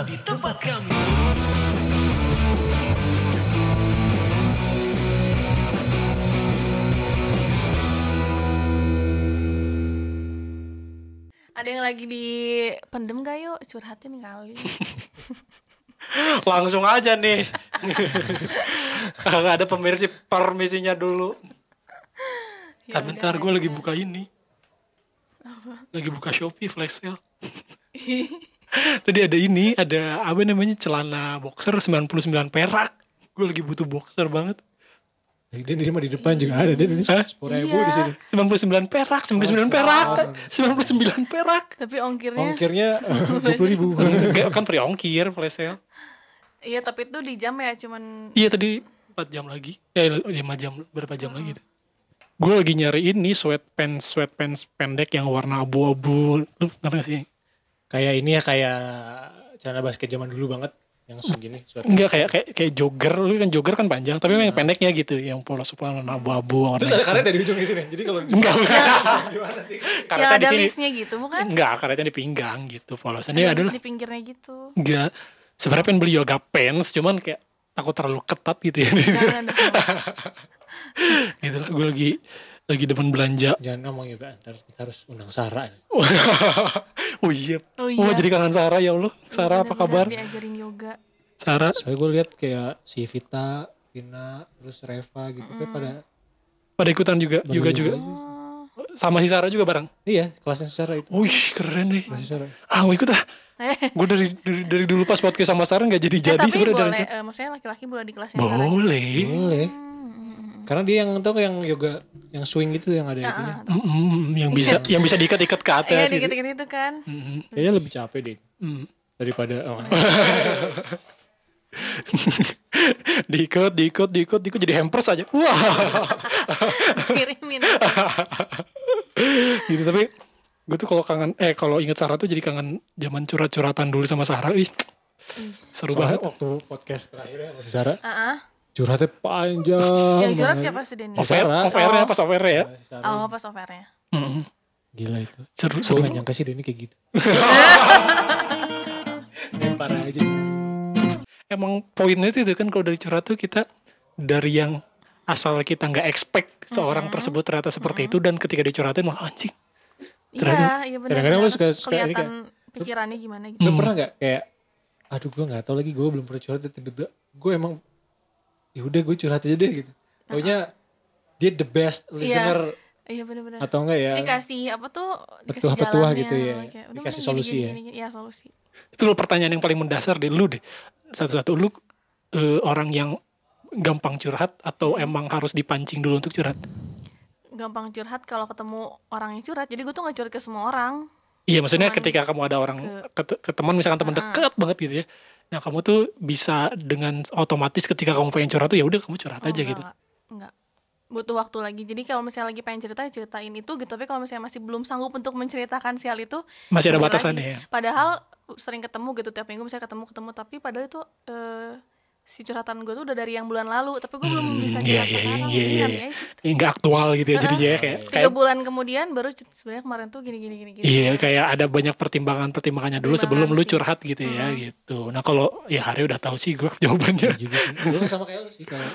datang di tempat kami. Ada yang lagi di pendem gak yuk curhatin kali. Langsung aja nih. Kagak ada pemirsa permisinya dulu. Ya Tapi bentar gue lagi buka ini. Lagi buka Shopee flash sale. Tadi ada ini, ada apa namanya celana boxer 99 perak. Gue lagi butuh boxer banget. Dan ini mah di depan juga ada dan ini sepuluh ribu Iya. di sini. 99 perak, 99 perak, 99 perak. Tapi ongkirnya Ongkirnya dua puluh ribu. Enggak kan pre ongkir flash sale. Iya tapi itu di jam ya cuman Iya tadi 4 jam lagi. Ya 5 jam berapa jam lagi tuh. Gue lagi nyari ini sweatpants sweatpants pendek yang warna abu-abu. Lu ngerti gak sih? Kayak ini ya kayak celana basket zaman dulu banget yang segini. Enggak kayak kayak kayak jogger. Lu kan jogger kan panjang, tapi yang pendeknya gitu, yang polos warna abu-abu. Terus ada karet dari ujung sini. Jadi kalau Enggak, enggak. gimana sih? Karetnya di ada sini. listnya gitu bukan? Enggak, karetnya di pinggang gitu polosan. Ada adalah di pinggirnya gitu. enggak. Sebenarnya pengen beli yoga pants, cuman kayak takut terlalu ketat gitu ya. Jangan gitu lah, gue lagi lagi demen belanja. Jangan ngomong juga, ntar kita harus undang Sarah. nih. oh iya. Oh Oh, iya. jadi kangen Sarah ya Allah. Sarah apa kabar? Diajarin yoga. Sarah Soalnya gue lihat kayak si Vita, Vina, terus Reva gitu kayak pada pada ikutan juga, juga juga. Oh. Sama si Sarah juga bareng. iya kelasnya Sarah itu. Wih, keren nih. Kelasnya Sarah. Ah, gue ikut ah. Gue dari, dari dari dulu pas podcast sama Sarah nggak jadi eh, jadi tapi boleh, eh, maksudnya laki-laki boleh di kelasnya Sarah. Boleh. Boleh. Hmm, Karena dia yang tau yang yoga yang swing gitu yang ada itunya. Mm, yang bisa yang bisa diikat-ikat ke Iya atas gitu. dikit-dikit itu kan. Mm, Kayaknya lebih capek deh mm. daripada oh, diikut, diikut, diikut, diikut jadi hampers aja. Wah, Kirimin. gitu tapi gue tuh kalau kangen eh kalau inget Sarah tuh jadi kangen zaman curhat-curhatan dulu sama Sarah. Ih, seru Soalnya banget. waktu podcast terakhir ya sama si Sarah Ah, ah. Curhatnya panjang. Yang banget. siapa sih Denny? Off air, off ya, Oh. pas off air ya. Oh, pas offernya. Mm, Gila itu. Seru, seru. gak nyangka sih Denny kayak gitu. Lempar aja. Emang poinnya itu kan kalau dari curhat tuh kita dari yang asal kita nggak expect seorang tersebut ternyata seperti itu dan ketika dicurhatin malah anjing. Iya, iya benar. kadang-kadang lu suka- suka ini kelihatan pikirannya gimana gitu. Lu pernah gak kayak aduh gue gak tahu lagi gue belum pernah curhat tiba-tiba gue emang ya udah gue curhat aja deh gitu. Pokoknya dia the best listener Iya benar-benar. atau enggak ya? Terus dikasih apa tuh? Dikasih jalannya, gitu ya. kayak, udah Dikasih solusi gini, ya. gini, gini, Iya solusi. Itu lo pertanyaan yang paling mendasar deh lu deh. Satu-satu lu eh, orang yang gampang curhat atau emang harus dipancing dulu untuk curhat? Gampang curhat kalau ketemu orang yang curhat. Jadi gue tuh gak curhat ke semua orang. Iya maksudnya Cuman ketika kamu ada orang ke, ke teman misalkan teman dekat banget gitu ya. Nah kamu tuh bisa dengan otomatis ketika kamu pengen curhat tuh ya udah kamu curhat Oh, aja enggak, gitu. Enggak. Butuh waktu lagi. Jadi kalau misalnya lagi pengen cerita, ya ceritain itu gitu. Tapi kalau misalnya masih belum sanggup untuk menceritakan si hal itu, Masih ada batasannya ya. Padahal sering ketemu gitu tiap minggu misalnya ketemu ketemu tapi padahal itu eh, si curhatan gue tuh udah dari yang bulan lalu tapi gue belum bisa Hmm, iya, curhat iya, sekarang iya, iya, nanti iya. aja. Ya, nggak aktual gitu ya jadinya ya, kayak, tiga kayak bulan kemudian baru sebenarnya kemarin tuh gini gini gini gini Iya kayak ada banyak pertimbangan pertimbangannya dulu sebelum lu sih. curhat gitu ya gitu. Nah kalau ya Hari udah tahu sih gue jawabannya. juga sih. Gue sama kayak lu sih kalau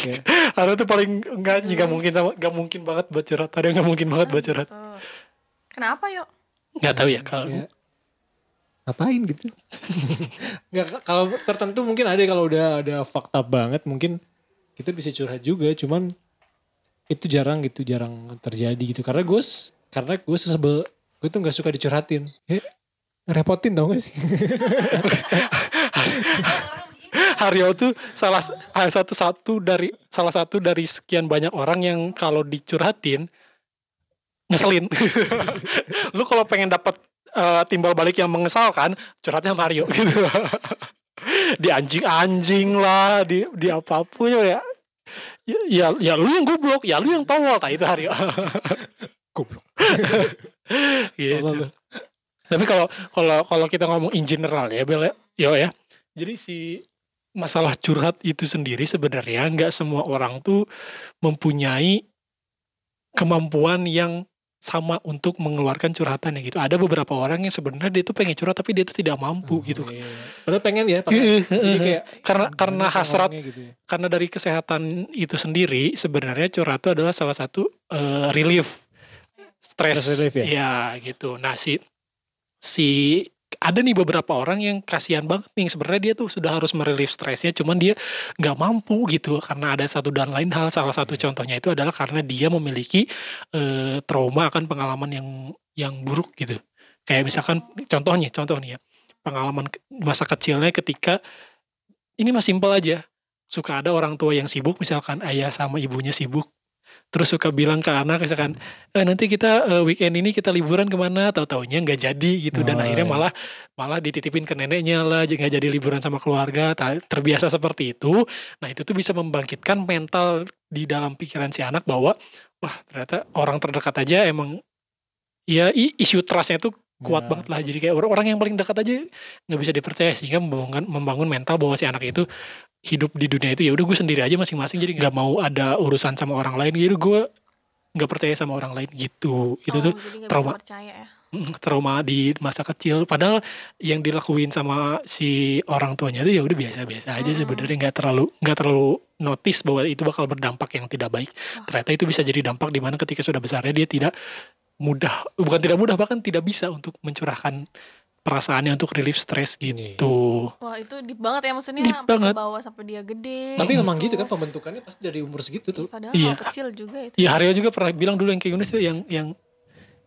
Hari tuh paling enggak nggak mungkin sama nggak mungkin banget buat curhat. Hari nggak mungkin banget buat curhat. Kenapa yuk Nggak tahu ya kalau ya, ngapain gitu. Nggak kalau tertentu mungkin ada kalau udah ada fakta banget mungkin kita bisa curhat juga cuman itu jarang gitu jarang terjadi gitu karena gue s- karena gue sesebel gue tuh nggak suka dicurhatin ya, repotin tau gak sih Haryo tuh salah ah, satu satu dari salah satu dari sekian banyak orang yang kalau dicurhatin ngeselin. lu kalau pengen dapat eh, timbal balik yang mengesalkan, curhatnya Haryo gitu. di anjing-anjing lah, di di apa pun ya. Ya, ya, ya lu yang goblok, ya lu yang tolol, tak itu Haryo. goblok gitu. Tapi kalau kalau kalau kita ngomong in general ya, Bel, ya, yo ya. Jadi si masalah curhat itu sendiri sebenarnya nggak semua orang tuh mempunyai kemampuan yang sama untuk mengeluarkan curhatannya gitu. Ada beberapa orang yang sebenarnya dia tuh pengen curhat tapi dia tuh tidak mampu gitu. Iya. Padahal pengen ya, pakai. Kayak karena karena hasrat gitu ya. karena dari kesehatan itu sendiri sebenarnya curhat itu adalah salah satu eh, relief stres Stress relief ya? ya gitu nah si si ada nih beberapa orang yang kasihan banget nih sebenarnya dia tuh sudah harus merelief stresnya cuman dia nggak mampu gitu karena ada satu dan lain hal. Salah satu contohnya itu adalah karena dia memiliki eh, trauma akan pengalaman yang yang buruk gitu. Kayak misalkan contohnya contohnya ya pengalaman masa kecilnya ketika ini mah simpel aja suka ada orang tua yang sibuk misalkan ayah sama ibunya sibuk terus suka bilang ke anak misalkan eh, nanti kita eh, weekend ini kita liburan ke mana tahu taunya nggak jadi gitu dan Oh, akhirnya iya. malah malah dititipin ke neneknya lah nggak jadi liburan sama keluarga terbiasa seperti itu nah itu tuh bisa membangkitkan mental di dalam pikiran si anak bahwa wah ternyata orang terdekat aja emang ya isu trustnya tuh kuat Ya. banget lah jadi kayak orang- orang yang paling dekat aja nggak bisa dipercaya sehingga membangun membangun mental bahwa si anak itu hidup di dunia itu ya udah gue sendiri aja masing-masing jadi nggak mau ada urusan sama orang lain gitu gue nggak percaya sama orang lain gitu itu Oh, tuh jadi nggak trauma. bisa percaya ya. trauma di masa kecil padahal yang dilakuin sama si orang tuanya itu ya udah biasa-biasa aja Mm-mm. sebenarnya nggak terlalu nggak terlalu notice bahwa itu bakal berdampak yang tidak baik Wah. ternyata itu bisa jadi dampak di mana ketika sudah besarnya dia tidak mudah bukan tidak mudah bahkan tidak bisa untuk mencurahkan perasaannya untuk relief stres gitu Wah itu deep banget ya maksudnya Deep sampai banget. ke bawah sampai dia gede. Tapi memang gitu. gitu kan pembentukannya pasti dari umur segitu tuh. Padahal Iya. kecil juga itu. ya Haryo juga pernah bilang dulu yang kayak gini tuh yang yang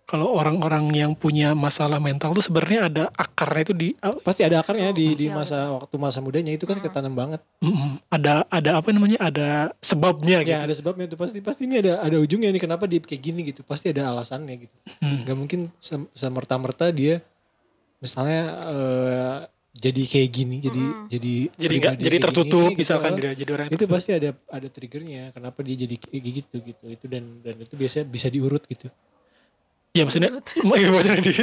kalau orang-orang yang punya masalah mental tuh sebenarnya ada akarnya itu di Pasti ada akarnya di di Sosial masa waktu masa mudanya itu kan Hmm. ketanam banget. Mm, ada ada apa namanya ada sebabnya gitu Ya ada sebabnya tuh pasti pasti ini ada ada ujungnya nih kenapa dia kayak gini gitu. Pasti ada alasannya gitu. Hmm. Gak mungkin sem- semerta-merta dia misalnya eh, jadi kayak gini, jadi Mm-mm. jadi jadi nggak pribadi jadi tertutup gini, gitu. misalkan dia jadi orang itu tertutup. pasti ada ada triggernya kenapa dia jadi kayak gitu gitu. Itu dan dan itu biasanya bisa diurut gitu. Ya maksudnya iya, maksudnya di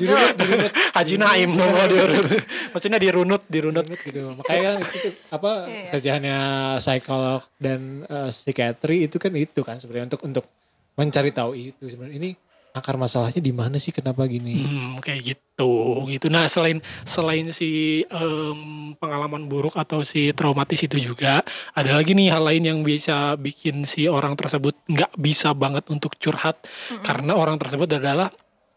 dirunut dirunut. Haji Naim mau diurut maksudnya dirunut dirunut. Dirunut gitu. Makanya kan itu apa Iya, iya. kerjaannya psikolog dan eh, psikiatri itu kan itu kan sebenarnya untuk untuk mencari tahu itu. Sebenarnya ini akar masalahnya di mana sih? Kenapa gini? Hmm, kayak gitu gitu. Nah selain selain si em, pengalaman buruk atau si traumatis itu juga ada lagi nih hal lain yang bisa bikin si orang tersebut nggak bisa banget untuk curhat. Mm-mm. karena orang tersebut adalah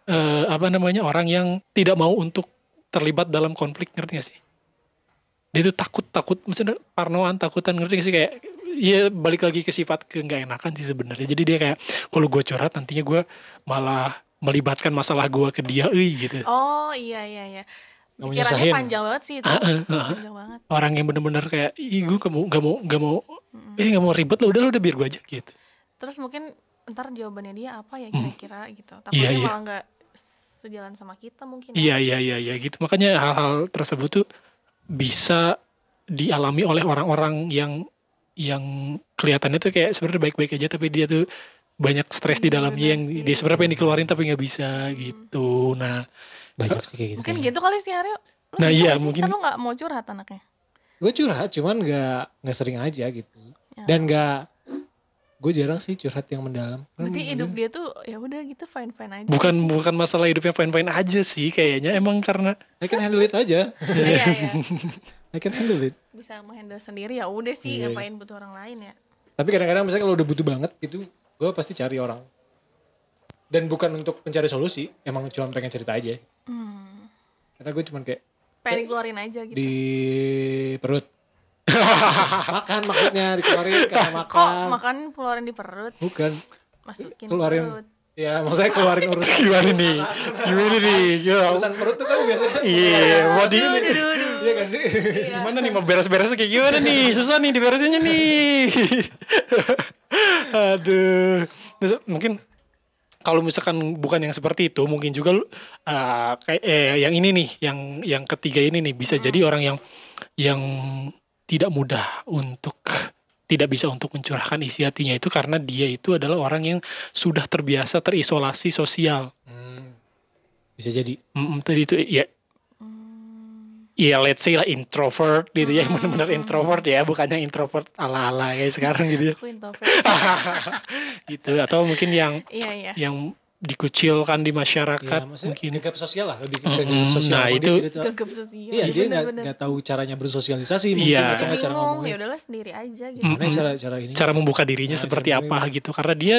eh, apa namanya orang yang tidak mau untuk terlibat dalam konflik ngerti gak sih? Dia itu takut takut misalnya parnoan takutan ngerti gak sih? Kayak ya balik lagi ke sifat ke nggak enakan sih sebenarnya jadi dia kayak kalau gue curhat nantinya gue malah melibatkan masalah gue ke dia euy gitu Oh iya iya iya. Pikirannya panjang banget sih itu. Ah, ah, ah. Panjang banget. orang yang bener-bener kayak ih gue gak mau gak mau gak mau Mm-mm. eh gak mau ribet lo udah lo udah biar gue aja gitu Terus mungkin ntar jawabannya dia apa ya Hmm. kira-kira gitu. Iya, Takutnya iya. malah nggak sejalan sama kita mungkin. iya ya. iya iya iya gitu makanya hal-hal tersebut tuh bisa dialami oleh orang-orang yang yang kelihatannya tuh kayak sebenarnya baik-baik aja tapi dia tuh banyak stres di Iya, dalamnya yang sih. dia sebenarnya pengen dikeluarin tapi nggak bisa gitu nah banyak sih kayak gitu Mungkin gitu kali sih Aryo. Lu Nah, gitu iya, nggak sih? mungkin- Kan lu gak mau curhat anaknya. gue curhat cuman nggak nggak sering aja gitu Ya. dan nggak gue jarang sih curhat yang mendalam Berarti hidup mungkin- dia tuh ya udah gitu fine fine aja. bukan sih. bukan masalah hidupnya fine-fine aja sih kayaknya emang karena I can handle it aja Iya iya. I can handle it Bisa menghandle sendiri ya udah sih Iya. ngapain butuh orang lain ya. Tapi kadang-kadang misalnya kalau udah butuh banget gitu, gue pasti cari orang. Dan bukan untuk mencari solusi, emang cuma pengen cerita aja. Hmm. Karena gue cuma kayak Pengen dikeluarin aja gitu. di perut. makan maksudnya dikeluarin karena Kok makan. makan keluarin di perut, Bukan. masukin Keluarin. perut. Ya maksudnya keluarin urusan. gimana nih? Gimana nih? Urusan perut tuh kan biasanya. iya aduh. Iya. Gak sih? gimana nih mau beres-beres kayak gimana nih? Susah nih diberesinnya nih. Aduh. Terus mungkin kalau misalkan bukan yang seperti itu mungkin juga lu, uh, kayak eh, yang ini nih yang yang ketiga ini nih bisa jadi orang yang yang tidak mudah untuk tidak bisa untuk mencurahkan isi hatinya itu karena dia itu adalah orang yang sudah terbiasa terisolasi sosial Hmm, bisa jadi. Mm, tadi itu ya ya let's say lah introvert gitu ya benar-benar introvert ya bukannya introvert ala-ala kayak sekarang gitu ya Aku introvert. gitu atau mungkin yang iya iya. yang dikucilkan di Ya, masyarakat maksudnya mungkin gegap sosial lah lebih Mm-mm. gegap sosial. Nah, itu- tidak tahu- Gagap sosial. Iya, dia nggak tahu caranya bersosialisasi mungkin Iya. atau nggak cara ngomongnya. ya udahlah sendiri aja gitu Mm. Gimana cara cara ini? cara membuka dirinya Nah, seperti apa membuka- gitu karena dia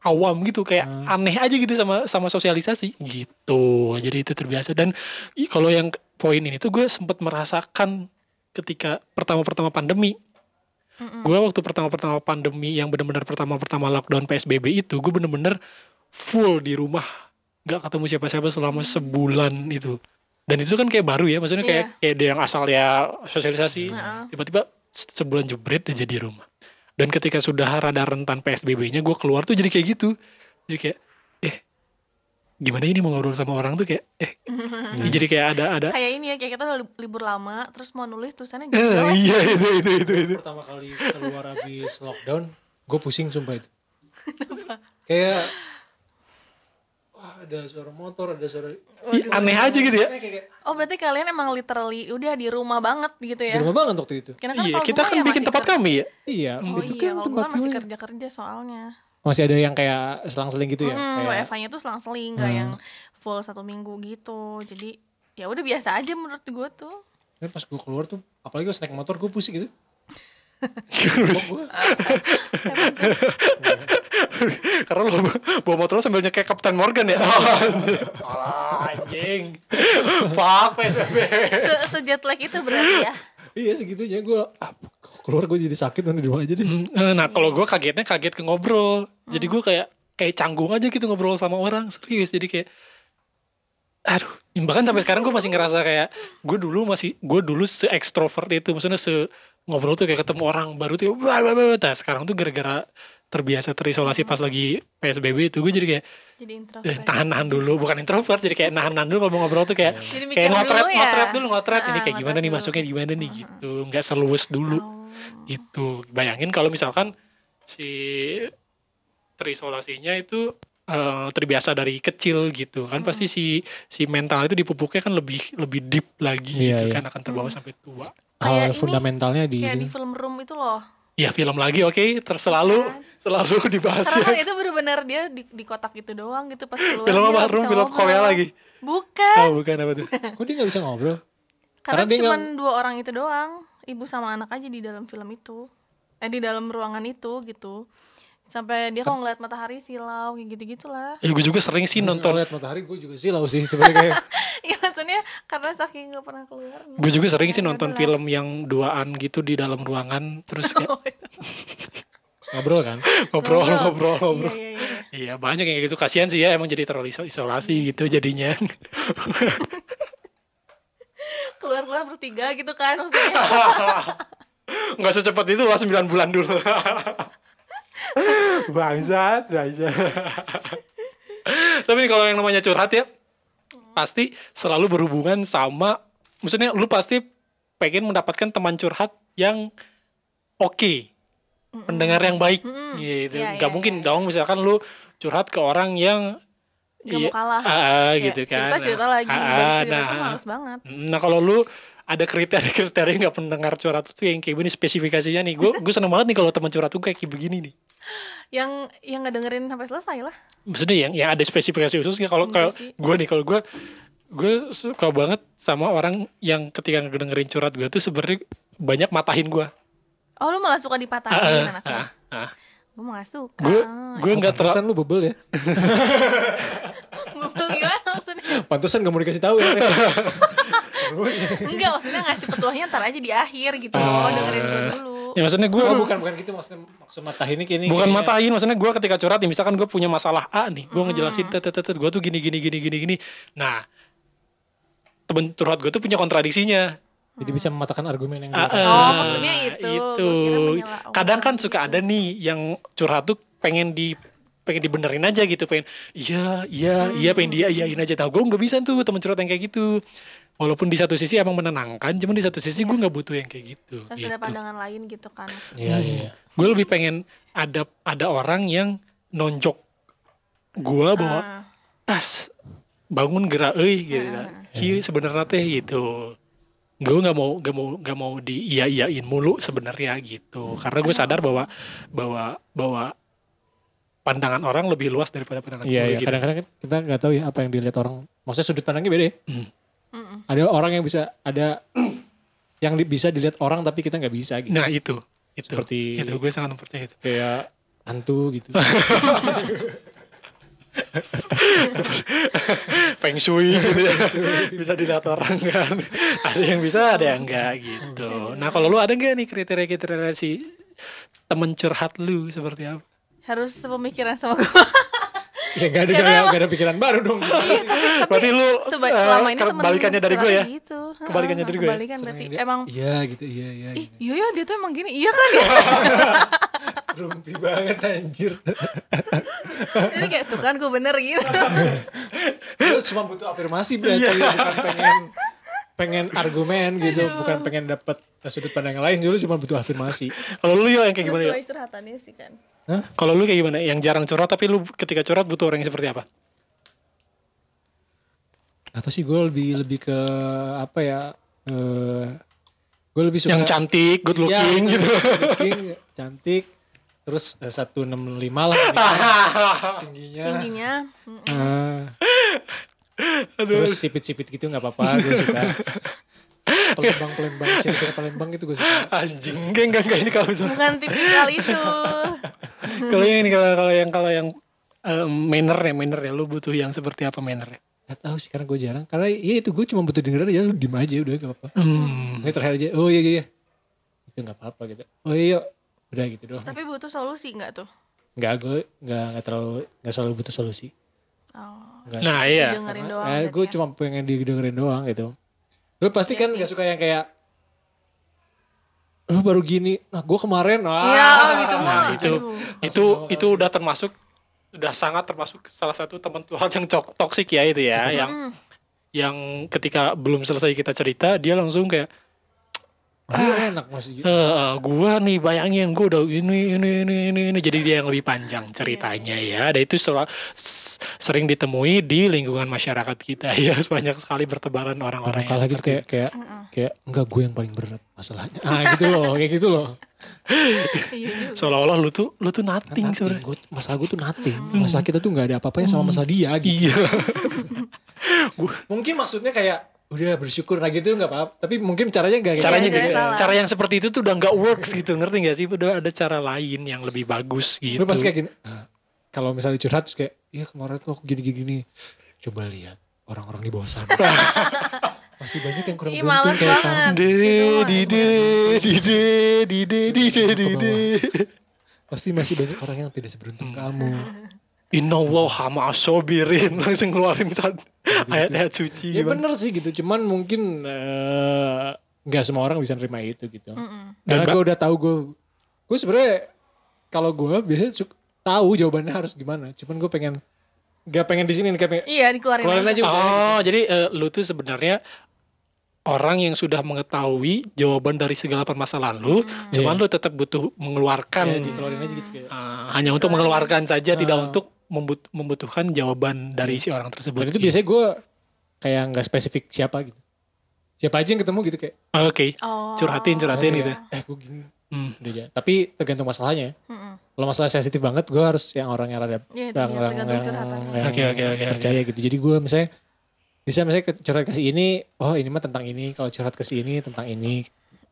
awam gitu kayak Hmm. aneh aja gitu sama sama sosialisasi gitu jadi itu terbiasa dan kalau yang poin ini tuh gue sempat merasakan ketika pertama-pertama pandemi Mm-mm. gue waktu pertama-pertama pandemi yang benar-benar pertama-pertama lockdown psbb itu gue bener-bener full di rumah nggak ketemu siapa-siapa selama sebulan itu dan itu kan kayak baru ya maksudnya kayak Iya. kayak dia yang asal ya sosialisasi Heeh. tiba-tiba se- sebulan jebret aja di rumah dan ketika sudah rada rentan psbb-nya gue keluar tuh jadi kayak gitu jadi kayak gimana ini mau ngobrol sama orang tuh kayak eh jadi kayak ada ada Kayak ini ya, kayak kita libur lama, terus mau nulis tulisannya eh, jelek. iya itu itu itu itu Pertama kali keluar habis lockdown, gue pusing sumpah itu. Kayak wah ada suara motor, ada suara Ih, aneh aja gitu ya Oh berarti kalian emang literally udah di rumah banget gitu di ya? rumah banget waktu itu. Karena kan iya kita kan ya bikin tempat kami ya Iya, Oh itu iya, kan kalau tempat gue masih gue. kerja-kerja soalnya. Masih ada yang kayak selang-seling gitu ya. Hmm, kayak, WFH-nya tuh selang-seling, nggak Hmm. yang full satu minggu gitu. Jadi ya udah biasa aja menurut gue tuh. Tapi pas gue keluar tuh, apalagi gue naik motor gue pusing gitu. karena lo bawa motor lo sambil nyekek Kapten Morgan ya Ah, anjing fuck PSBB Se Sejet lag itu berarti ya. Iya segitunya gue ah, keluar gue jadi sakit nanti di rumah aja deh. Hmm, nah kalau gue kagetnya kaget ke ngobrol. Jadi gue kayak kayak canggung aja gitu ngobrol sama orang serius. Jadi kayak aduh bahkan sampai sekarang gue masih ngerasa kayak gue dulu masih gue dulu se ekstrovert itu maksudnya se ngobrol tuh kayak ketemu orang baru tuh nah sekarang tuh gara-gara terbiasa terisolasi pas lagi psbb itu. Gue jadi kayak Jadi eh, introvert. tahan-tahan dulu bukan introvert. Jadi kayak nahan-nahan dulu kalau mau ngobrol tuh kayak Jadi kayak ngotret dulu ya. ngotret dulu ngotret ini Ah, kayak gimana ngotret nih masuknya gimana nih gitu. Nggak seluas dulu. Oh. gitu. Bayangin kalau misalkan si terisolasinya itu eh, terbiasa dari kecil gitu. Kan pasti si si mental itu dipupuknya kan lebih lebih deep lagi Iya, gitu iya. kan akan terbawa sampai tua. Hal ini, fundamentalnya di Kayak di film room itu loh. Ya film lagi oke terselalu Kan? selalu dibahas Karena ya itu bener-bener dia di, di kotak itu doang gitu pas keluar. film apa nggak film ngobrol. Korea lagi Bukan. oh bukan apa tuh Kok dia gak bisa ngobrol? Karena, Karena cuma dua orang itu doang, ibu sama anak aja di dalam film itu. Eh di dalam ruangan itu gitu. Sampai dia kalau ngeliat matahari silau kayak gitu-gitulah. ya gue juga sering sih Nonton lihat matahari gue juga silau sih sebenarnya kayak Iya maksudnya karena saking gak pernah keluar. gue juga sering sih Ya nonton film yang duaan gitu di dalam ruangan terus kayak Oh, iya. ngobrol kan. ngobrol Ngobrol. ngobrol ngobrol Iya, iya, iya. Iya banyak yang kayak gitu kasihan sih ya emang jadi terlalu iso- isolasi gitu jadinya. Keluar-keluar bertiga gitu kan maksudnya. Nggak secepat itu lah 9 bulan dulu. Bangsat, bangsat. Tapi kalau yang namanya curhat ya pasti selalu berhubungan sama maksudnya lu pasti pengen mendapatkan teman curhat yang oke. Pendengar yang baik gitu. Iya, Nggak iya, mungkin iya. dong misalkan lu curhat ke orang yang Gak mau kalah. Ah, ah, Kayak gitu kan. Cerita-cerita Nah, lagi, ah, balik cerita nah. tuh males banget. Nah kalau lu ada kriteria-kriteria nggak pendengar curhat tuh yang kayak gini spesifikasinya nih. Gue gue seneng banget nih kalau teman curhat tuh kayak begini nih. Yang yang nggak dengerin sampai selesai lah. Maksudnya yang yang ada spesifikasi khususnya kalau kalau gue nih kalau gue gue suka banget sama orang yang ketika ngedengerin curhat gue tuh sebenarnya banyak matahin gue. Oh lu malah suka dipatahin Ah, anaknya. ah, ah. Gue mah gak suka. Gue gue nggak terlalu lu bebel ya. Ngobrol gimana maksudnya? Pantesan gak mau dikasih tahu ya. Enggak maksudnya ngasih petuahnya ntar aja di akhir gitu loh. Dengerin gue dulu. ya maksudnya gue oh bukan bukan gitu maksudnya maksud mata ini kini. bukan kayaknya- matahin maksudnya gue ketika curhat nih misalkan gue punya masalah A nih gue ngejelasin tet tet tet gue tuh gini gini gini gini gini nah temen curhat gue tuh punya kontradiksinya Jadi bisa mematahkan argumen yang Ah, dia- Oh, maksudnya itu. itu. Orang Kadang kan gitu. suka ada nih yang curhat tuh pengen di pengen dibenerin aja gitu, pengen iya iya iya pengen dia iyain aja. Tahu gue nggak bisa tuh temen curhat yang kayak gitu. Walaupun di satu sisi emang menenangkan, cuman di satu sisi gue nggak butuh yang kayak gitu. Terus gitu. ada pandangan lain gitu kan. maksudnya. Iya iya. Gue lebih pengen ada ada orang yang nonjok gue bahwa Ah, tas bangun gerak euy gitu. Kieu sebenarnya teh gitu. gue nggak mau nggak mau nggak mau di iya iyain mulu sebenarnya gitu karena gue sadar bahwa bahwa bahwa pandangan orang lebih luas daripada pandangan Iya, gue iya. gitu. Kadang-kadang kan kita nggak tahu ya apa yang dilihat orang. Maksudnya sudut pandangnya beda ya. Mm-mm. Ada orang yang bisa, ada yang di- bisa dilihat orang tapi kita nggak bisa gitu. nah itu. Itu. Seperti- itu gue sangat mempercayai itu. Kayak hantu gitu. feng shui gitu ya. Bisa dilihat orang kan. Ada yang bisa ada yang enggak gitu. Nah kalau lu ada nggak nih kriteria kriteria si temen curhat lu seperti apa? Harus sepemikiran sama gue ya nggak ada, emang- nggak ada pikiran baru dong. berarti lu Seba- eh, selama ini temen kebalikannya dari gue ya gitu. Kebalikannya dari gue ya? Kebalikan berarti dia, emang Iya gitu, iya iya. ih iya ya dia tuh emang gini iya kan ya Rumpi banget anjir. jadi kayak tuh kan gue bener gitu Lu cuma butuh afirmasi berarti bukan pengen pengen argumen gitu, bukan pengen dapat sudut pandang yang lain, dulu cuma butuh afirmasi. kalau lu yo yang kayak gimana ya sesuai curhatannya sih kan kalau lu kayak gimana yang jarang curhat tapi lu ketika curhat butuh orang yang seperti apa Atau sih gue lebih lebih ke apa ya? eh gue lebih suka yang cantik good Ya, looking gitu good looking, cantik. Terus eh, 165 lah tingginya. tingginya mm, Ah. Terus sipit-sipit gitu nggak apa-apa, gue suka. Pelembang, pelembang, cewek-cewek pelembang gitu gue suka. anjing enggak enggak enggak ini kalau misalnya bukan tipikal itu kalau yang ini kalau kalau yang kalau yang eh, manner ya manner ya lu butuh yang seperti apa manner ya Gak tahu sih karena gue jarang. Karena ya itu gue cuma butuh denger aja, lu diem aja udah gak apa-apa. hmm. Ini terakhir aja, oh iya iya iya. Itu gak apa-apa gitu. Oh iya, udah gitu doang. tapi butuh solusi nggak tuh Nggak, gue nggak nggak terlalu nggak selalu butuh solusi. oh Nggak. nah iya dengerin doang Eh, gue ya. cuma pengen didengerin doang gitu. Lu pasti Iya kan sih. gak suka yang kayak lu baru gini, nah gue kemarin, wah. Iya, oh gitu Nah, mah. itu Aduh. itu itu udah termasuk udah sangat termasuk salah satu teman Tuhan yang cok- toksik ya itu ya yang Mm. yang ketika belum selesai kita cerita dia langsung kayak Gue enak masih gitu. eh gua nih bayangin gua udah ini ini ini ini ini jadi dia yang lebih panjang ceritanya ya dan itu sering ditemui di lingkungan masyarakat kita ya banyak sekali bertebaran orang-orang yang Kalau gitu kayak kayak Mm-mm. kayak enggak gue yang paling berat masalahnya. Ah gitu loh, kayak gitu loh. iya juga seolah-olah lu tuh lu tuh nothing Nothing. sebenarnya Gua- masalah gue tuh nothing. Masalah kita tuh nggak ada apa-apanya sama masalah dia gitu. iya Mungkin maksudnya kayak udah bersyukur nah gitu nggak apa-apa. Tapi mungkin caranya nggak caranya gitu caranya salah. cara yang seperti itu tuh udah nggak works gitu ngerti gak sih udah ada cara lain yang lebih bagus gitu Lu pasti kayak gini. "Ah, kalau misalnya curhat terus kayak, iya kemarin tuh aku gini-gini. Coba lihat orang-orang di bawah sana. Masih banyak yang kurang Ih, beruntung kayak kamu. banget. de Gitu mah. di de di de di de di de di de Pasti masih banyak orang yang tidak seberuntung kamu. Inna Allah hama sobirin langsung keluarin saat ayat-ayat suci Ya bener sih gitu. Cuman mungkin eh, nggak semua orang bisa nerima itu gitu. Mm-mm. Karena Dan gue udah tahu gue, gue sebenarnya kalau gue biasanya su- tahu jawabannya harus gimana. Cuman gue pengen, nggak pengen di sini nih kayak pengen, iya dikeluarin keluarin aja. aja. Oh, jadi eh, lu tuh sebenarnya orang yang sudah mengetahui jawaban dari segala permasalahan lu, cuman Iya. lu tetap butuh mengeluarkan Kayak dikeluarin aja gitu kayak. eh, hanya untuk mengeluarkan saja, tidak Ah. untuk membut- membutuhkan jawaban dari si orang tersebut. Dan itu biasanya gue kayak nggak spesifik siapa gitu. Siapa aja yang ketemu gitu kayak, Oke, Oh. curhatin, curhatin gitu. Eh gue gini, Hmm. udah aja. Tapi tergantung masalahnya. Mm-mm. Kalau masalah sensitif banget, gue harus yang orang yang rada Iya, itu yang, yang, tergantung yang- Oke, oke, oke, percaya gitu. Jadi gue misalnya bisa misalnya curhat ke si ini, oh ini mah tentang ini. Kalau curhat ke si ini tentang ini.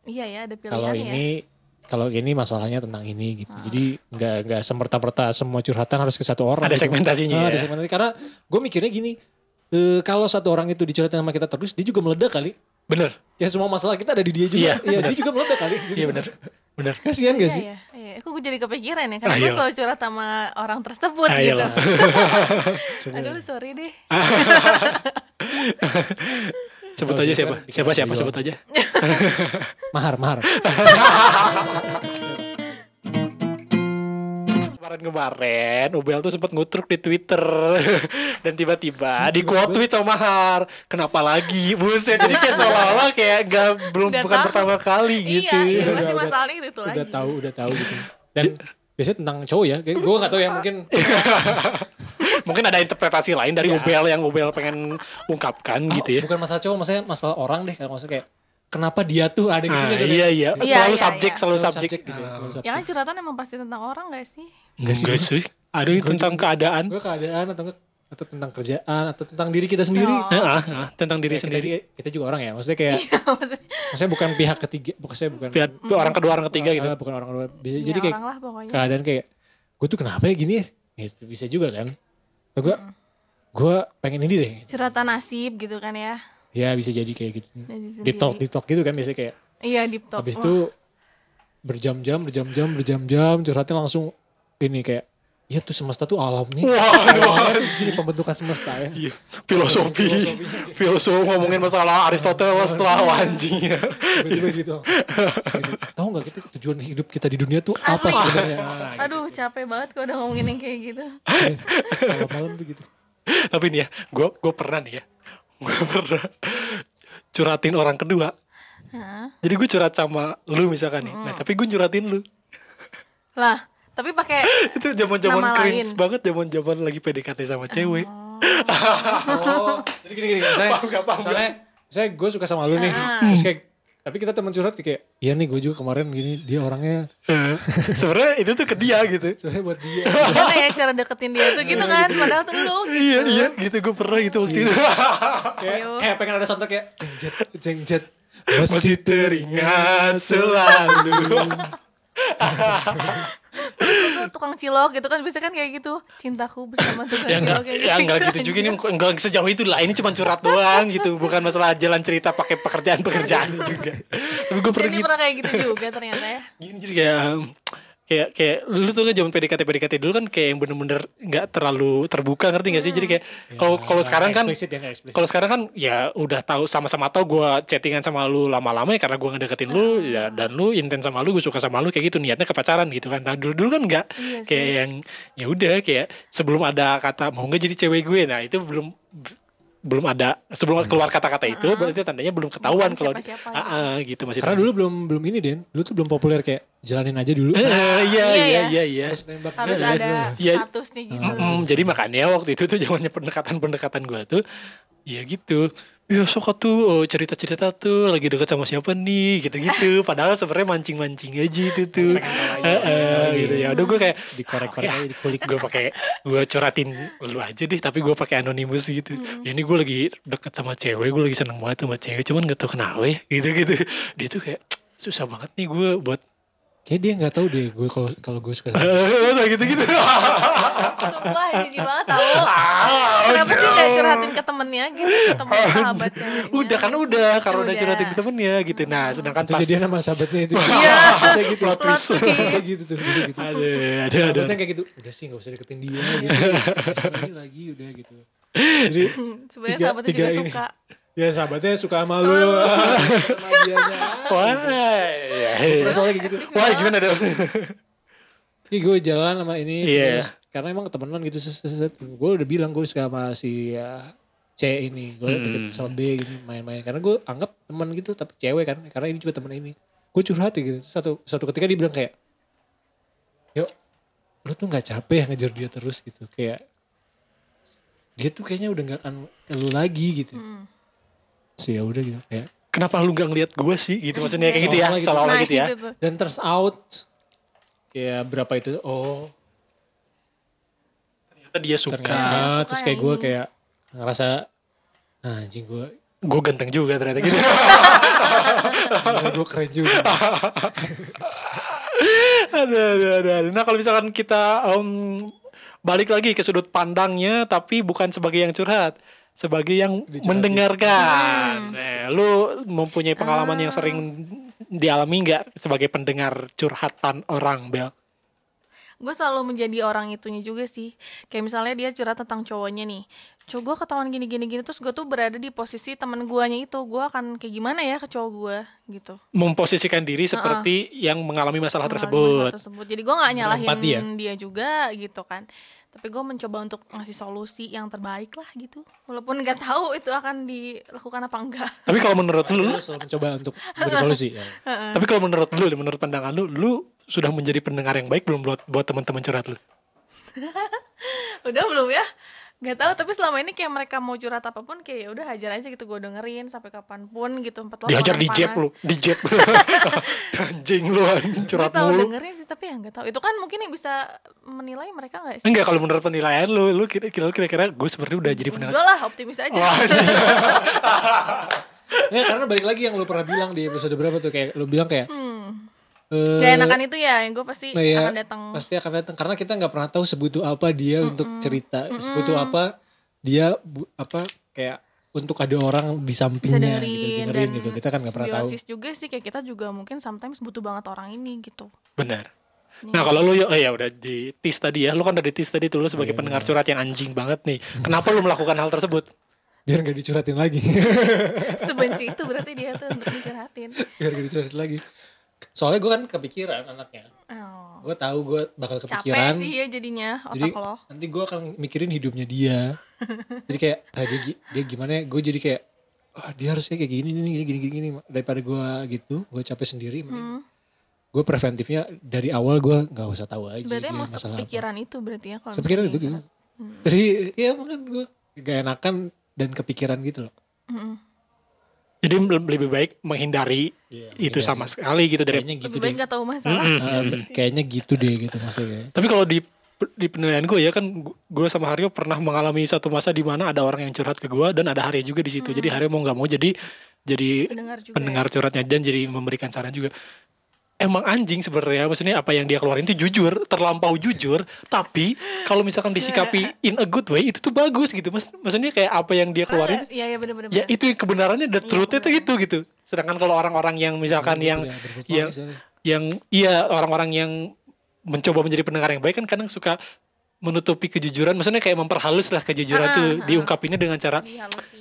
Iya ya ada pilihan Kalau ya. ini kalau ini masalahnya tentang ini gitu. Jadi nggak nggak semerta-merta semua curhatan harus ke satu orang. Ada gitu. segmentasinya Ah, ya. Ada segmentasi karena gue mikirnya gini. eh, kalau satu orang itu dicurhatin sama kita terus, dia juga meledak kali. Bener, Ya semua masalah kita ada di dia juga. Iya, Iya, dia juga meledak kali. Gitu. iya bener, bener. Kasihan gak Iya, sih? iya, iya. Aku jadi kepikiran ya, karena Ayo. gue selalu curhat sama orang tersebut Ayo gitu. Aduh, sorry deh. Sebut Oh, aja gitu siapa? kan, Siapa siapa sebut aja. Mahar, mahar. Kemarin-kemarin Ubel tuh sempat ngutruk di Twitter dan tiba-tiba di quote tweet sama Mahar. Kenapa lagi? Buset, jadi kayak seolah-olah kayak gak belum Udah bukan tahu. pertama kali gitu. Iya, iya, Udah, masih udah. masalahnya itu udah lagi. tahu, udah tahu gitu. Dan biasanya tentang cowok ya. Gue gak tahu ya mungkin Mungkin ada interpretasi lain dari Iya. Ubel yang Ubel pengen ungkapkan gitu ya. bukan masalah cowok, maksudnya masalah orang deh. Kalau maksudnya kayak kenapa dia tuh ada gitu Ah, gitu iya iya Iya, selalu iya, subjek iya. selalu subjek gitu ya, selalu subjek. Ya kan curhatan emang pasti tentang orang gak sih? enggak sih ada yang tentang keadaan gue keadaan atau enggak atau tentang kerjaan atau tentang diri kita sendiri Oh. Ah, ah, tentang diri Ya, kita, sendiri kita juga orang ya maksudnya kayak Maksudnya, maksudnya bukan pihak ketiga bukan saya bukan Pihak- orang kedua orang ketiga gitu Ah, bukan orang kedua Bisa- ya jadi kayak orang lah pokoknya. keadaan kayak gue tuh kenapa ya gini ya gitu bisa juga kan gue gue pengen ini deh. Curhatan nasib gitu kan ya. ya bisa jadi kayak gitu. Nasib di talk di talk gitu kan biasanya kayak. Iya deep talk. habis itu berjam-jam berjam-jam berjam-jam curhatnya langsung ini kayak ya tuh semesta tuh alamnya. Wah, Alamnya gini pembentukan semesta ya. Iya, filosofi, filosofi. Ngomongin masalah Aristoteles lah anjing. Ya. tiba-tiba gitu tahu nggak kita tujuan hidup kita di dunia tuh apa sebenarnya? Nah, gitu. Aduh capek banget kalau udah ngomongin yang kayak gitu. malam-malam tuh gitu. Tapi nih ya, gue gue pernah nih ya, gue pernah curhatin orang kedua. Hah? Jadi gue curhat sama lu misalkan nih, nah tapi gue curhatin lu. Lah, tapi pakai Itu zaman zaman Nama cringe lain. banget, zaman zaman lagi PDKT sama cewek. oh jadi gini gini saya Paham nggak, paham misalnya saya gue suka sama lu nih Ah. terus kayak tapi kita teman curhat kayak iya nih gue juga kemarin gini dia orangnya Sebenarnya itu tuh ke dia gitu. sebenarnya buat dia gimana ya cara deketin dia tuh gitu kan. Padahal tuh lu gitu. Iya iya gitu gue pernah gitu waktu itu. kayak, Ayo. kayak pengen ada soundtrack kayak jengjet jengjet masih Teringat selalu. Tuh tukang cilok gitu kan bisa kan kayak gitu. Cintaku bersama tukang ya enggak cilok kayak ya enggak gitu juga ini enggak sejauh itu lah. Ini cuma curhat doang gitu. Bukan masalah jalan cerita pakai pekerjaan pekerjaan juga. Tapi gue pernah gitu. pernah kayak gitu juga ternyata ya. gini jadi kayak kayak kayak lu tuh kan zaman PDKT PDKT dulu kan kayak yang bener-bener nggak terlalu terbuka ngerti gak sih? Jadi kayak kalau kalau sekarang kan ya nggak kalau sekarang kan ya udah tahu sama-sama tahu gue chattingan sama lu lama-lama ya karena gue ngedeketin lu ya dan lu intens sama lu gue suka sama lu kayak gitu niatnya ke pacaran gitu kan. Nah dulu dulu kan enggak Iya kayak yang ya udah kayak sebelum ada kata mau nggak jadi cewek gue? Nah itu belum belum ada sebelum keluar kata-kata itu berarti tandanya belum ketahuan Bukan kalau siapa-siapa Ah, ah, gitu masih karena dulu belum belum ini Den. Dulu tuh belum populer kayak jalanin aja dulu. Eh, iya Iya, iya ya. iya iya. Harus nembak Harus dia. ada Iya. statusnya gitu. Mm-mm, jadi makanya waktu itu tuh zamannya pendekatan-pendekatan gue tuh ya gitu ya sok tuh oh, cerita-cerita tuh lagi deket sama siapa nih gitu-gitu. Padahal sebenarnya mancing-mancing aja itu tuh. Heeh, gitu ya. Udah gue kayak dikorek-korek aja dikulik gue pakai gue curhatin lu aja deh tapi gue pakai anonimus gitu. Ya ini gue lagi deket sama cewek gue lagi seneng banget sama cewek cuman gak tau kenapa ya gitu gitu dia tuh kayak susah banget nih gue buat kayak dia nggak tahu deh gue kalau kalau gue suka sama eh gitu gitu Sumpah jijik banget tau. Kenapa sih gak curhatin ke temennya gitu ke temen sahabat ceweknya. udah kan udah kalau udah curhatin ke temennya gitu. Nah sedangkan itu pas jadian sama sahabatnya itu. Iya. Gitu Plot twist. kayak gitu tuh gitu ada ada ada sahabatnya kayak gitu udah sih nggak usah deketin dia gitu. Lagi udah gitu. Jadi Sebenarnya Tiga- sahabatnya juga suka. Ya sahabatnya suka sama lu. Wah ya, ya. soalnya kayak gitu. Wah gimana dong Ini gue jalan sama ini Iya. terus, karena emang temenan gitu set, set, set. gue udah bilang gue suka sama si ya, C ini. Gue Hmm. deket sama B gitu main-main. Karena gue anggap teman gitu tapi cewek kan. Karena ini juga temen ini. Gue curhat ya gitu. Satu satu ketika dia bilang kayak yuk lu tuh nggak capek ya ngejar dia terus gitu. Kayak dia tuh kayaknya udah nggak akan lu lagi gitu. Hmm. Sih ya udah gitu kayak kenapa lu gak ngeliat gue sih? Gitu maksudnya kayak gitu ya Seolah-olah gitu. seolah-olah Nah, gitu ya. Itu tuh. dan turns out ya berapa itu oh. Ternyata dia suka. Ternyata suka terus kayak gue kayak ngerasa "Ah, anjing gue gue ganteng juga ternyata gitu. Gue keren juga. Ada ada ada ada. nah kalau misalkan kita em, balik lagi ke sudut pandangnya tapi bukan sebagai yang curhat sebagai yang mendengarkan. Nah, lu mempunyai pengalaman yang Ah. sering dialami nggak sebagai pendengar curhatan orang Bel? Gue selalu menjadi orang itunya juga sih. Kayak misalnya dia curhat tentang cowoknya nih. Cowok gue ketahuan gini gini gini terus gue tuh berada di posisi temen guanya itu. Gue akan kayak gimana ya ke cowok gue gitu. Memposisikan diri seperti yang mengalami masalah Mengalami tersebut. masalah tersebut. Jadi gue nggak nyalahin Berempati ya? dia juga gitu kan tapi gue mencoba untuk ngasih solusi yang terbaik lah gitu. Walaupun nggak tahu itu akan dilakukan apa enggak. Tapi kalau menurut lu Lu mencoba untuk beri solusi ya. tapi kalau menurut lu menurut pandangan lu lu sudah menjadi pendengar yang baik belum buat buat teman-teman curhat lu? Udah belum ya Gak tahu tapi selama ini kayak mereka mau curhat apa pun kayak ya udah hajar aja gitu gue dengerin sampai kapan pun gitu empat Dihajar di jeb lu, di jeb. Anjing lu anjing Gue curhat selalu mulu. dengerin sih tapi ya nggak tahu itu kan mungkin yang bisa menilai mereka nggak sih? Enggak kalau menurut penilaian lu, lu kira-kira kira-kira gue sebenarnya udah jadi penilai. Enggak lah optimis aja. Wah. Ya karena balik lagi yang lu pernah bilang di episode berapa tuh kayak lu bilang kayak Hmm. Eh, Gak enakan itu ya yang gue pasti Nah, iya, akan datang. pasti akan datang karena kita nggak pernah tahu sebutuh apa dia untuk cerita sebutuh apa dia bu- apa kayak untuk ada orang di bisa sampingnya dengerin, gitu dengerin dan gitu kita kan nggak pernah tahu juga sih kayak kita juga mungkin sometimes butuh banget orang ini gitu. Benar. Nih. Nah kalau lu ya, oh ya udah di tis tadi ya, lu kan udah di tis tadi tuh lu sebagai Iya, pendengar curhat yang anjing banget nih. Kenapa lu melakukan hal tersebut? biar nggak dicurhatin lagi Sebenci itu berarti dia tuh untuk dicurhatin. biar nggak dicurhatin lagi soalnya gue kan kepikiran anaknya Oh. gue tahu gue bakal Capek kepikiran sih ya jadinya jadi otak lo. nanti gue akan mikirin hidupnya dia jadi kayak ah, dia, dia gimana ya gue jadi kayak ah, dia harusnya kayak gini nih gini gini gini daripada gue gitu gue capek sendiri Hmm. gue preventifnya dari awal gue nggak usah tahu aja Berarti emang sepikiran itu berarti ya kalau misalnya itu gitu curhat. jadi ya mungkin gue gak enakan dan kepikiran gitu loh Mm-mm. Jadi lebih baik menghindari Iya, itu menghindari. sama sekali gitu dari. kayaknya gitu Lebih deh baik gak tahu masalah. Ah, kayaknya gitu deh gitu maksudnya Tapi kalau di di penilaian gue ya kan gue sama Haryo pernah mengalami satu masa di mana ada orang yang curhat ke gue dan ada Haryo juga di situ. Jadi Haryo mau nggak mau jadi jadi Pendengar juga. pendengar curhatnya dan jadi memberikan saran juga. Emang anjing sebenarnya maksudnya apa yang dia keluarin itu jujur, terlampau jujur, tapi kalau misalkan disikapi in a good way itu tuh bagus gitu. Mas, maksudnya kayak apa yang dia keluarin Iya iya benar-benar. ya itu yang kebenarannya the truth itu itu gitu. Sedangkan kalau orang-orang yang misalkan yang Ya, yang yang iya orang-orang yang mencoba menjadi pendengar yang baik kan kadang suka menutupi kejujuran maksudnya kayak memperhalus lah kejujuran Ah, tuh ah, ah. diungkapinnya dengan cara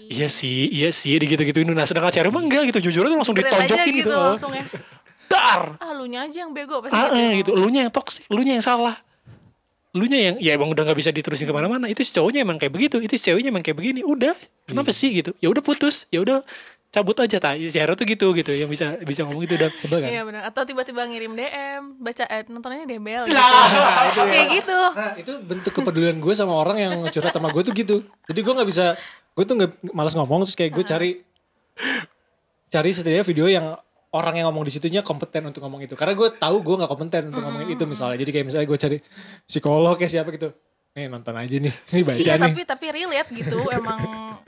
iya sih iya sih gitu gitu nah sedangkan cara emang enggak gitu jujur tuh langsung ditonjokin gitu, gitu, langsung ya. Dar Ah lu nya aja yang bego pasti ah, gitu. eh, gitu lu nya yang toksik lu nya yang salah lu nya yang ya emang udah nggak bisa diterusin ke mana-mana itu si cowoknya emang kayak begitu itu si ceweknya emang kayak begini udah kenapa Iya. sih gitu ya udah putus ya udah cabut aja tak si Hero tuh gitu gitu yang bisa bisa ngomong gitu dan sebel kan Iya benar. Atau tiba-tiba ngirim DM, baca eh, nontonnya Dembel. Lah, gitu. Kayak gitu. Nah itu bentuk kepedulian gue sama orang yang curhat sama gue tuh gitu. Jadi gue nggak bisa, gue tuh nggak malas ngomong terus kayak gue cari cari setidaknya video yang orang yang ngomong di situnya kompeten untuk ngomong itu. Karena gue tahu gue nggak kompeten untuk ngomongin itu misalnya. Jadi kayak misalnya gue cari psikolog kayak siapa gitu. Nih nonton aja nih, ini baca Iya nih. tapi tapi relate gitu emang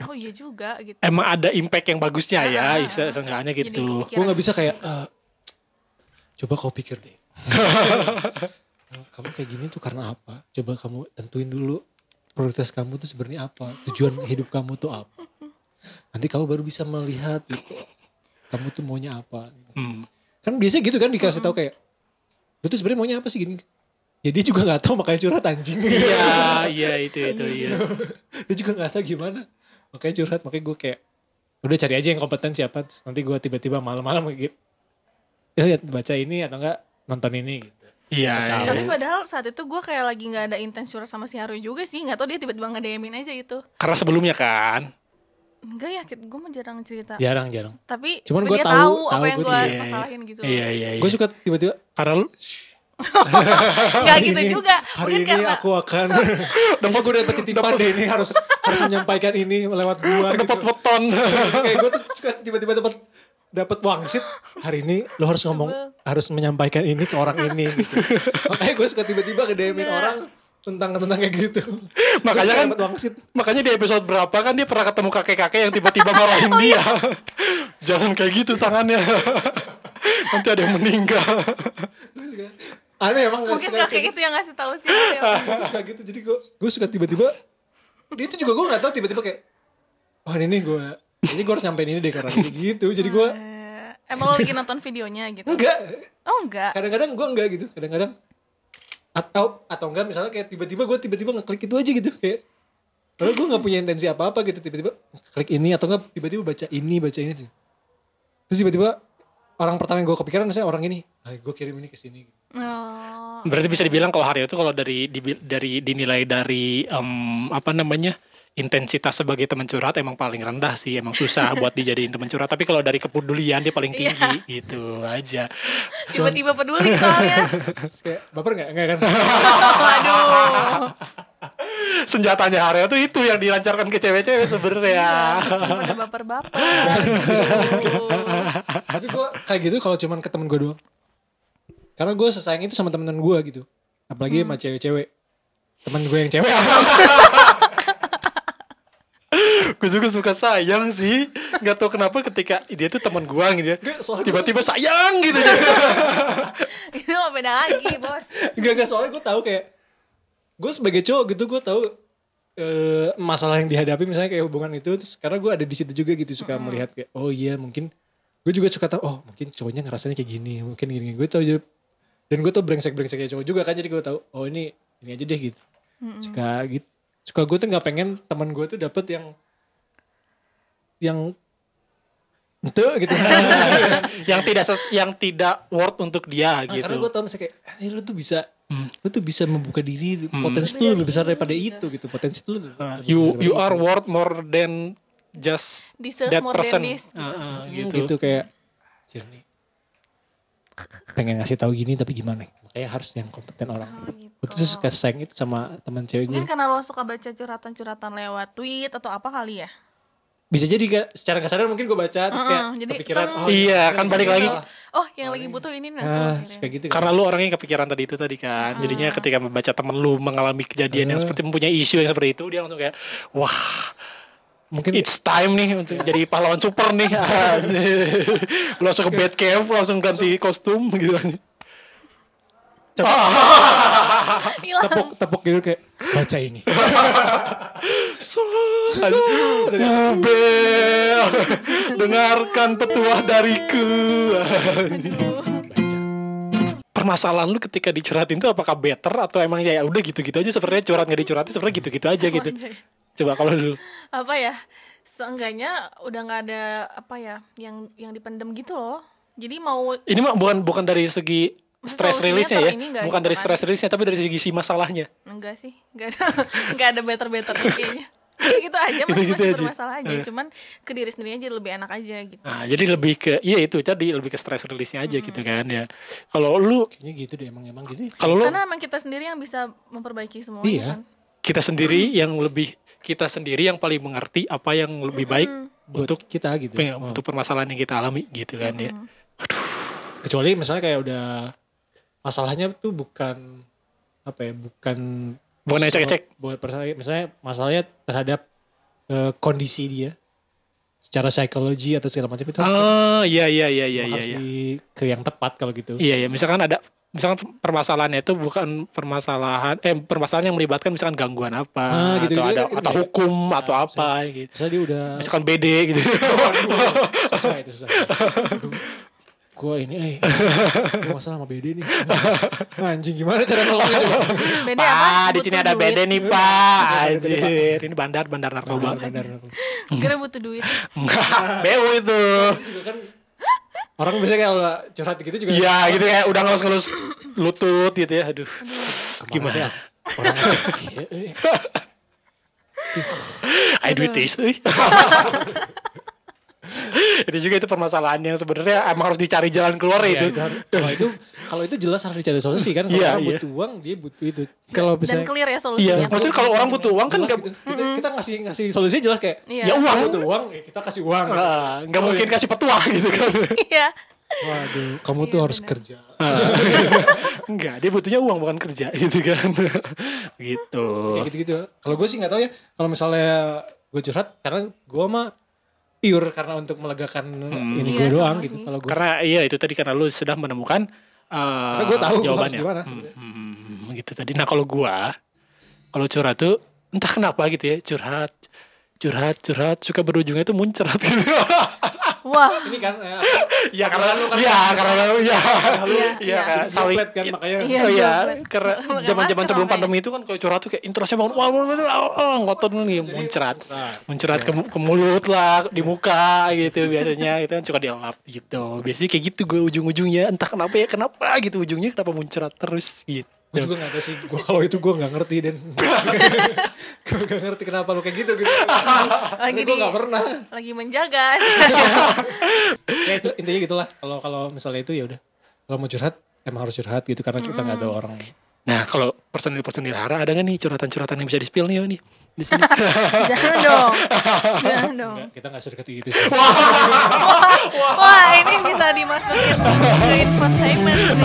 oh iya juga gitu. emang ada impact yang bagusnya ya Ah, se- seenggaknya Jadi gitu. Gue nggak bisa kayak, "Eh, coba kau pikir deh. kamu kayak gini tuh karena apa? Coba kamu tentuin dulu prioritas kamu tuh sebenarnya apa? Tujuan hidup kamu tuh apa? Nanti kamu baru bisa melihat gitu. Kamu tuh maunya apa? Hmm. Kan biasanya gitu kan dikasih tahu kayak, lu tuh sebenarnya maunya apa sih gini? Ya dia juga nggak tahu makanya curhat anjing. iya iya itu itu iya dia juga nggak tahu gimana. Makanya curhat, makanya gue kayak udah cari aja yang kompeten siapa. Terus nanti gue tiba-tiba malam-malam gitu. Ya lihat baca ini atau enggak nonton ini gitu. iya Tapi iya. padahal saat itu gue kayak lagi nggak ada intens curhat sama si Haru juga sih. Nggak tau dia tiba-tiba nge-DM-in aja gitu. karena sebelumnya kan Enggak ya, gue mah jarang cerita. Jarang-jarang. Tapi, Cuman tapi gua dia tahu- tahu, tahu apa yang gue dia- masalahin gitu. iya iya iya Gue suka tiba-tiba karena lu hari gitu ini- juga. Hari Mungkin ini karena aku akan Kenapa gue dapet titipan deh ini harus harus menyampaikan ini lewat gua dapat gitu. weton Kayak gue tuh suka tiba-tiba dapat dapat wangsit hari ini lo harus ngomong harus menyampaikan ini ke orang ini gitu. Makanya gue suka tiba-tiba ke DM-in Iya. orang tentang tentang kayak gitu. Makanya kan- wangsit. makanya di episode berapa kan dia pernah ketemu kakek-kakek yang tiba-tiba marahin Oh, dia iya. jangan kayak gitu tangannya nanti ada yang meninggal Aneh emang mungkin suka kakek kayak itu yang ngasih tahu sih. ya. gue suka gitu jadi gue gue suka tiba-tiba dia itu juga gue nggak tahu tiba-tiba kayak oh ini nih gue ini gue harus nyampein ini deh karena kayak gitu jadi gue Eh, Emang lo lagi nonton videonya gitu? enggak Oh enggak. kadang-kadang gue enggak gitu kadang-kadang atau atau enggak misalnya kayak tiba-tiba gue tiba-tiba ngeklik itu aja gitu kayak Padahal gue gak punya intensi apa-apa gitu Tiba-tiba klik ini atau enggak tiba-tiba baca ini baca ini Terus tiba-tiba orang pertama yang gue kepikiran misalnya orang ini ah, Gue kirim ini ke sini Oh. berarti bisa dibilang kalau Haryo itu kalau dari di- dari dinilai dari em, apa namanya intensitas sebagai teman curhat emang paling rendah sih emang susah buat dijadiin teman curhat tapi kalau dari kepedulian dia paling Iya. tinggi gitu aja Tiba-tiba peduli soalnya. Kayak baper gak? Enggak kan? Waduh. senjatanya Haryo tuh itu yang dilancarkan ke cewek-cewek sebenarnya. Sama ada baper-baper. Tapi gue kayak gitu kalau cuman ke temen gue doang. Karena gue sesayang itu sama temen-temen gue gitu. Apalagi sama cewek-cewek. Temen gue yang cewek. Gue juga suka sayang sih. Gak tau kenapa ketika dia tuh teman gua gitu ya. Tiba-tiba sayang gitu. Itu mah beda lagi, Bos. Enggak, enggak. Soalnya gue tahu kayak. Gue sebagai cowok gitu gue tahu eh, masalah yang dihadapi misalnya kayak hubungan itu terus karena gue ada di situ juga gitu suka melihat kayak oh iya mungkin gue juga suka tahu oh mungkin cowoknya ngerasanya kayak gini mungkin gini gue tahu juga dan gue tuh brengsek brengseknya cowok juga kan jadi gue tahu oh ini ini aja deh gitu suka gitu suka gue tuh nggak pengen teman gue tuh dapet yang yang itu gitu yang tidak ses- yang tidak worth untuk dia Nah, karena gitu. gue tau misalnya kayak "Ah, ini lu tuh bisa Hmm. lu tuh bisa membuka diri potensi tuh lebih besar daripada itu gitu potensi lebih Uh, lebih you you are itu. worth more than just Deserve that more person. than this. Uh, uh, Hmm, gitu. gitu. kayak jernih pengen ngasih tahu gini tapi gimana makanya harus yang kompeten orang Oh, gitu. gue tuh suka sayang itu sama teman cewek gue Mungkin karena lo suka baca curhatan-curhatan lewat tweet atau apa kali ya? Bisa jadi gak secara gak sadar mungkin gue baca terus kayak Heeh, jadi kepikiran teng. oh Iya, kan balik lagi. salah. Oh, yang lagi butuh ini ah kayak gitu kan. Karena lu orangnya kepikiran tadi itu tadi kan. Jadinya ketika membaca temen lu mengalami kejadian yang Eh. seperti mempunyai isu yang seperti itu, dia langsung kayak, wah, mungkin it's time nih untuk jadi pahlawan super nih. Lu langsung ke bed cave, langsung ganti kostum gitu. Tepuk tepuk gitu kayak baca ini So, Ubel, dengarkan petuah dariku. Permasalahan lu ketika dicurhatin itu apakah better atau emang ya udah gitu-gitu aja sebenarnya curhat nggak dicurhatin sebenarnya gitu-gitu aja gitu. Coba kalau dulu. apa ya? Seenggaknya udah nggak ada apa ya yang yang dipendem gitu loh. Jadi mau Ini mah bukan bukan dari segi stress release-nya ya, bukan gitu dari kan? stress release-nya tapi dari segi si masalahnya. enggak sih, enggak ada enggak ada better-better kayaknya. Kayak gitu aja masih Gitu-gitu masih aja. bermasalah aja, Eh. cuman ke diri sendiri aja lebih enak aja gitu. Nah, jadi lebih ke iya itu tadi lebih ke stress release-nya aja gitu kan ya. Kalau lu kayaknya gitu deh emang emang gitu ya. kalau lu Karena emang kita sendiri yang bisa memperbaiki semuanya Iya. kan. kita sendiri yang lebih kita sendiri yang paling mengerti apa yang lebih baik buat untuk kita gitu Oh. untuk permasalahan yang kita alami gitu kan ya. kecuali misalnya kayak udah masalahnya tuh bukan apa ya bukan Bukan ecek-ecek. buat persa- misalnya masalahnya terhadap eh, kondisi dia secara psikologi atau segala macam itu Oh, iya iya iya iya iya iya. di ke yang tepat kalau gitu Iya iya, misalkan ada misalkan permasalahannya itu bukan permasalahan eh permasalahan yang melibatkan misalkan gangguan apa Ah, gitu, atau gitu, ada gitu, atau gitu. hukum Nah, atau misalnya- apa gitu. misalnya dia udah Misalkan BD gitu. susah itu susah gue ini eh masalah sama BD nih anjing gimana cara coba? Beda apa? Pak, di sini ada. BD nih, Pak. Anjir, ini bandar bandar narkoba. Benar. Kira butuh duit. Enggak, BU itu. juga kan orang biasanya kalau curhat gitu juga Iya, gitu kayak udah ngelus-ngelus lutut gitu ya. Aduh. Gimana? ya, orang Iya, eh. I do this. itu juga itu permasalahan yang sebenarnya emang harus dicari jalan keluar Iya, itu. kalau itu kalau itu jelas harus dicari solusi kan kalau Iya, orang iya. butuh uang dia butuh itu kalau Dan misalnya clear ya Iya, solusinya. maksudnya kalau orang butuh uang kan jelas gitu. kita, kita ngasih ngasih solusi jelas kayak Iya. ya uang. butuh uang ya kita kasih uang Ah, nggak mungkin kasih petuah gitu kan. Iya. waduh kamu tuh Iya, harus kerja Ah. Enggak, dia butuhnya uang bukan kerja gitu kan. gitu. kayak gitu gitu kalau gue sih nggak tahu ya kalau misalnya gue curhat karena gue mah pure karena untuk melegakan ini Iya, gue doang sama gitu kalau gue Karena iya itu tadi karena lu sudah menemukan uh, Karena gua tahu gua jawabannya. harus gimana Hmm, sebenarnya. hmm, gitu tadi. Nah kalau gua kalau curhat tuh entah kenapa gitu ya curhat curhat curhat suka berujungnya tuh muncrat gitu. Wah. ini kan eh, ya karena ya karena lu ya Iya, iya iya. kan saling kan makanya Iya, Oh iya, joplet. karena zaman-zaman sebelum makanya. pandemi itu kan kalau curhat tuh kayak introsnya bangun wah wah wah wah, wah, ngotot nih muncrat. Muncrat ke, ke mulut lah, di muka gitu biasanya itu kan suka dielap gitu. Biasanya kayak gitu gue ujung-ujungnya entah kenapa ya kenapa gitu ujungnya kenapa muncrat terus gitu. Gue juga gak tahu sih gue kalau itu gue nggak ngerti dan gue gak ngerti kenapa lu kayak gitu gitu Lagi gue di gak pernah lagi menjaga. ya itu intinya gitulah kalau kalau misalnya itu ya udah kalau mau curhat emang harus curhat gitu karena kita nggak ada orang Nah kalau personil-personil Hara ada nggak nih curhatan-curhatan yang bisa di-spill nih, nih di sini? Jangan dong. Jangan dong. Enggak, kita gak sedekat itu sih. Wah, ini bisa dimasukin ke infotainment.